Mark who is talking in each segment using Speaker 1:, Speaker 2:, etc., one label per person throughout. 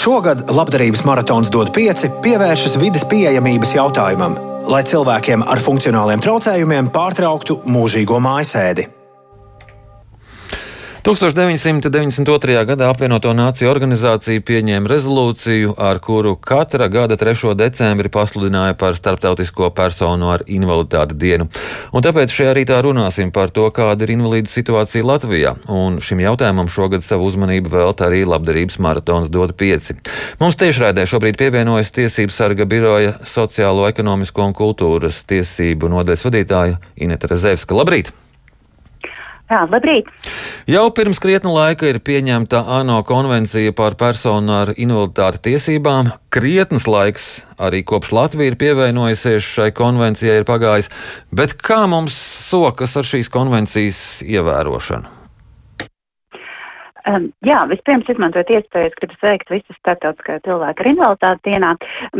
Speaker 1: Šogad labdarības maratons dod pieci pievēršas vidas pieejamības jautājumam, lai cilvēkiem ar funkcionāliem traucējumiem pārtrauktu mūžīgo mājasēdi.
Speaker 2: 1992. gadā apvienoto nāciju organizācija pieņēma rezolūciju, ar kuru katra gada 3. decembri pasludināja par Starptautisko personu ar invaliditāti dienu. Un tāpēc šajā rītā runāsim par to, kāda ir invalīdu situācija Latvijā. Un šim jautājumam šogad savu uzmanību velta arī labdarības maratons dod pieci. Mums tiešraidē šobrīd pievienojas Tiesību sarga biroja sociālo, ekonomisko un kultūras tiesību nodaļas vadītāja Ineta Rezevska. Labrīt!
Speaker 3: Jā, labrīt!
Speaker 2: Jau pirms krietna laika ir pieņemta ANO konvencija par personu ar invaliditāti tiesībām. Krietnes laiks arī kopš Latvija ir pievienojusies šai konvencijai ir pagājis, bet kā mums sokas ar šīs konvencijas ievērošanu?
Speaker 3: Um, jā, vispirms izmantojot iespējas, gribu sveikt visus starptautiskajā cilvēku ar invaliditāti dienā,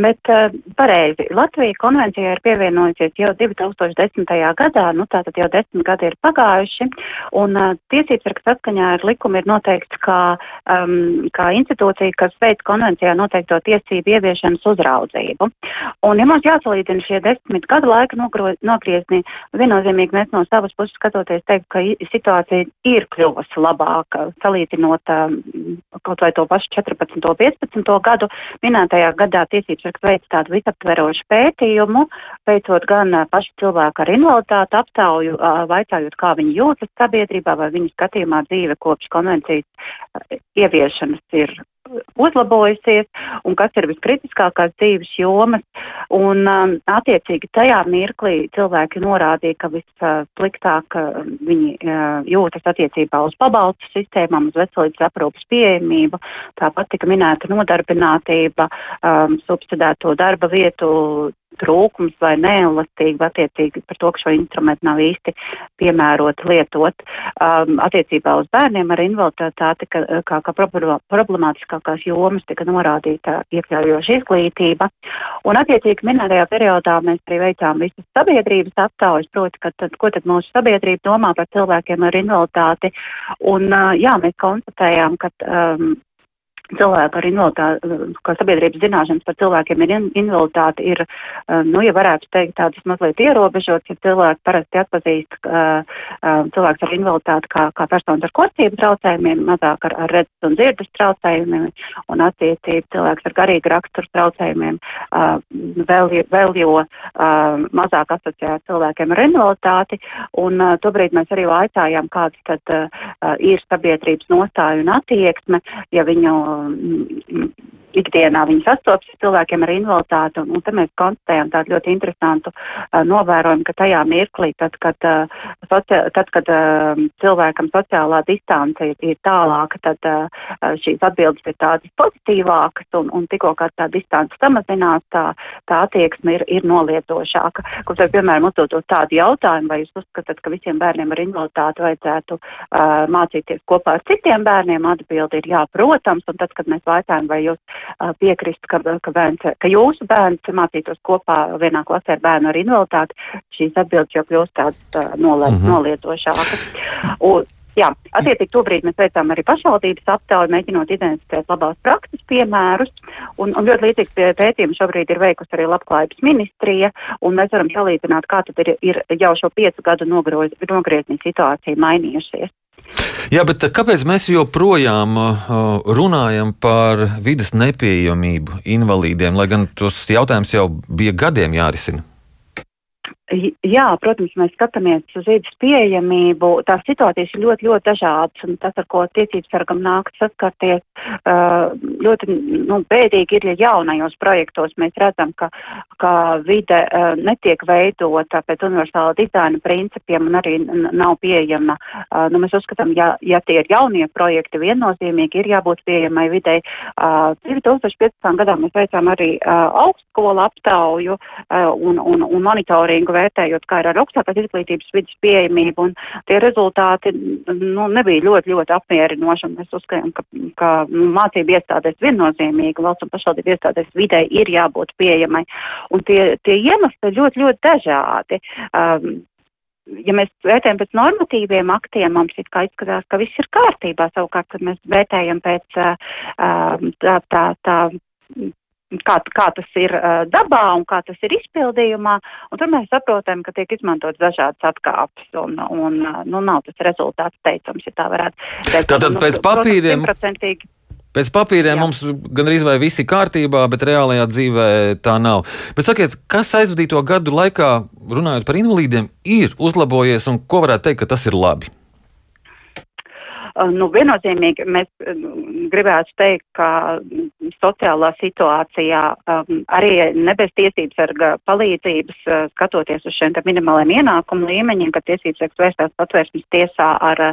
Speaker 3: bet uh, pareizi, Latvija konvencijā ir pievienojusies jau 2010. gadā, nu tātad jau desmit gadi ir pagājuši, un uh, tiesības sargs saskaņā ar likumu ir noteikts kā, um, kā institūcija, kas veids konvencijā noteikto tiesību ieviešanas uzraudzību. Un, ja mums jāsalīdzina šie desmit gadu laika nogriezni, viennozīmīgi mēs no savas puses skatoties teikt, ka situācija ir kļuvusi labāka. Salīdz um, kaut vai to pašu 14. un 15. gadu, minētajā gadā tiesības sargs veids tādu visaptverošu pētījumu, veicot gan pašu cilvēku ar invaliditāti aptauju, vaicājot, kā viņi jūtas sabiedrībā, vai viņu skatījumā dzīve kopš konvencijas ieviešanas ir uzlabojusies un kas ir viskritiskākās dzīves jomas. Un um, attiecīgi tajā mirklī cilvēki norādīja, ka vissliktāk uh, viņi uh, jūtas attiecībā uz pabalstu sistēmām, uz veselības aprūpas pieejamību. Tāpat tika minēta nodarbinātība, um, subsidēto darba vietu trūkums vai neelastība attiecīgi par to, ka šo instrumentu nav īsti piemērot lietot. Um, attiecībā uz bērniem ar invaliditāti, ka, kā, kā problemātiskākās jomas tika norādīta iekļaujoša izglītība. Un attiecīgi minētajā periodā mēs arī veicām visas sabiedrības aptaujas, proti, ka tad, ko tad mūsu sabiedrība domā par cilvēkiem ar invaliditāti. Un uh, jā, mēs konstatējām, ka um, cilvēku ar invaliditāti, kā sabiedrības zināšanas par cilvēkiem ar invaliditāti ir, eh, nu, ja varētu teikt, tādas mazliet ierobežotas, ja cilvēki parasti atpazīst uh, cilvēks ar invaliditāti kā, kā personas ar kostību traucējumiem, mazāk ar, ar redzes un dzirdes traucējumiem, un attiecīgi cilvēks ar garīgu raksturu traucējumiem vēl, vēl jo mazāk asociēt cilvēkiem ar invaliditāti, un tobrīd mēs arī vaicājām, kāds tad ir sabiedrības nostāja un attieksme, ja viņu 嗯嗯嗯 ikdienā viņi sastopas ar cilvēkiem ar invaliditāti, un, un te mēs konstatējam tādu ļoti interesantu uh, novērojumu, ka tajā mirklī, tad, kad, uh, socia tad, kad uh, cilvēkam sociālā distance ir, ir tālāka, tad uh, šīs atbildes ir tādas pozitīvākas, un, un tikko kā tā distance samazinās, tā, tā attieksme ir, ir nolietošāka. Kur tad, piemēram, uzdodot tādu jautājumu, vai jūs uzskatāt, ka visiem bērniem ar invaliditāti vajadzētu uh, mācīties kopā ar citiem bērniem, atbildi ir jā, protams, un tad, kad mēs vaicājam, vai jūs uh, piekrist, ka, ka, bērns, ka jūsu bērns mācītos kopā vienā klasē ar bērnu ar invaliditāti, šīs atbildes jau kļūst tādas noliet, mm -hmm. nolietošākas. Un, Jā, attiecīgi tobrīd mēs veicām arī pašvaldības aptauju, mēģinot identificēt labās prakses piemērus, un, un ļoti līdzīgs pētījums šobrīd ir veikusi arī labklājības ministrija, un mēs varam salīdzināt, kā tad ir, ir jau šo piecu gadu nogriezni situācija mainījušies.
Speaker 2: Jā, bet kāpēc mēs joprojām uh, runājam par vidas nepieejamību invalīdiem, lai gan tos jautājums jau bija gadiem jārisina?
Speaker 3: Jā, protams, mēs skatāmies uz vidas pieejamību. Tās situācijas ir ļoti, ļoti dažādas, un tas, ar ko tiesības sargam nāk saskarties, ļoti nu, bēdīgi ir, ja jaunajos projektos mēs redzam, ka, ka vide netiek veidota pēc universāla dizaina principiem un arī nav pieejama. Nu, mēs uzskatām, ja, ja tie ir jaunie projekti, viennozīmīgi ir jābūt pieejamai videi. 2015. gadā mēs veicām arī augstskolu aptauju un, un, un monitoringu vērtējot, kā ir ar augstākās izglītības vidas pieejamību, un tie rezultāti nu, nebija ļoti, ļoti apmierinoši, un mēs uzskatām, ka, ka mācību iestādēs viennozīmīgi valsts un pašvaldību iestādēs videi ir jābūt pieejamai, un tie, tie iemesli ir ļoti, ļoti dažādi. Um, ja mēs vērtējam pēc normatīviem aktiem, mums it kā izskatās, ka viss ir kārtībā. Savukārt, kad mēs vērtējam pēc tā, tā, tā kā, kā tas ir uh, dabā un kā tas ir izpildījumā, un tur mēs saprotam, ka tiek izmantots dažādas atkāpes, un, un nu, nav tas rezultāts teicams, ja tā varētu teikt.
Speaker 2: Tātad nu, pēc papīriem. Pēc papīriem Jā. mums gan arī vai viss ir kārtībā, bet reālajā dzīvē tā nav. Bet sakiet, kas aizvadīto gadu laikā, runājot par invalīdiem, ir uzlabojies un ko varētu teikt, ka tas ir labi?
Speaker 3: Nu, viennozīmīgi mēs gribētu teikt, ka sociālā situācijā um, arī nebez tiesības sarga palīdzības, uh, skatoties uz šiem minimāliem ienākumu līmeņiem, ka tiesības sargs vērstās patvērsmes tiesā ar,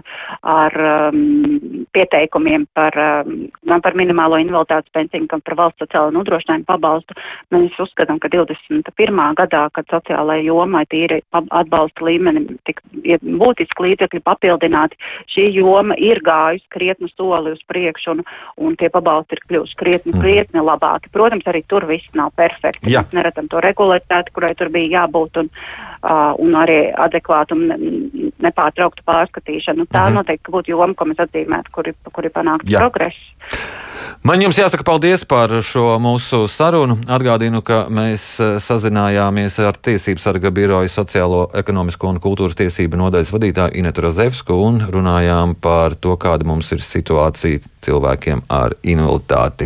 Speaker 3: ar um, pieteikumiem par, um, par minimālo invaliditātes pensiju, kam par valsts sociālo nodrošinājumu pabalstu. Mēs uzskatām, ka 21. gadā, kad sociālai jomai tīri atbalsta līmeni tik būtiski līdzekļi papildināti, šī joma ir gājusi krietnu soli uz priekšu un, un tie pabalsti ir kļuvuši krietni, mm. krietni labāki. Protams, arī tur viss nav perfekti. Jā. Mēs neredzam to regularitāti, kurai tur bija jābūt un, uh, un arī adekvātu un nepārtrauktu pārskatīšanu. Nu, tā -hmm. noteikti būtu joma, ko mēs atzīmētu, kuri, kuri panāktu progresu.
Speaker 2: Man jums jāsaka paldies par šo mūsu sarunu. Atgādinu, ka mēs sazinājāmies ar Tiesību sarga biroju sociālo, ekonomisko un kultūras tiesību nodaļas vadītāju Inetu Rozevsku un runājām par to, kāda mums ir situācija cilvēkiem ar invaliditāti.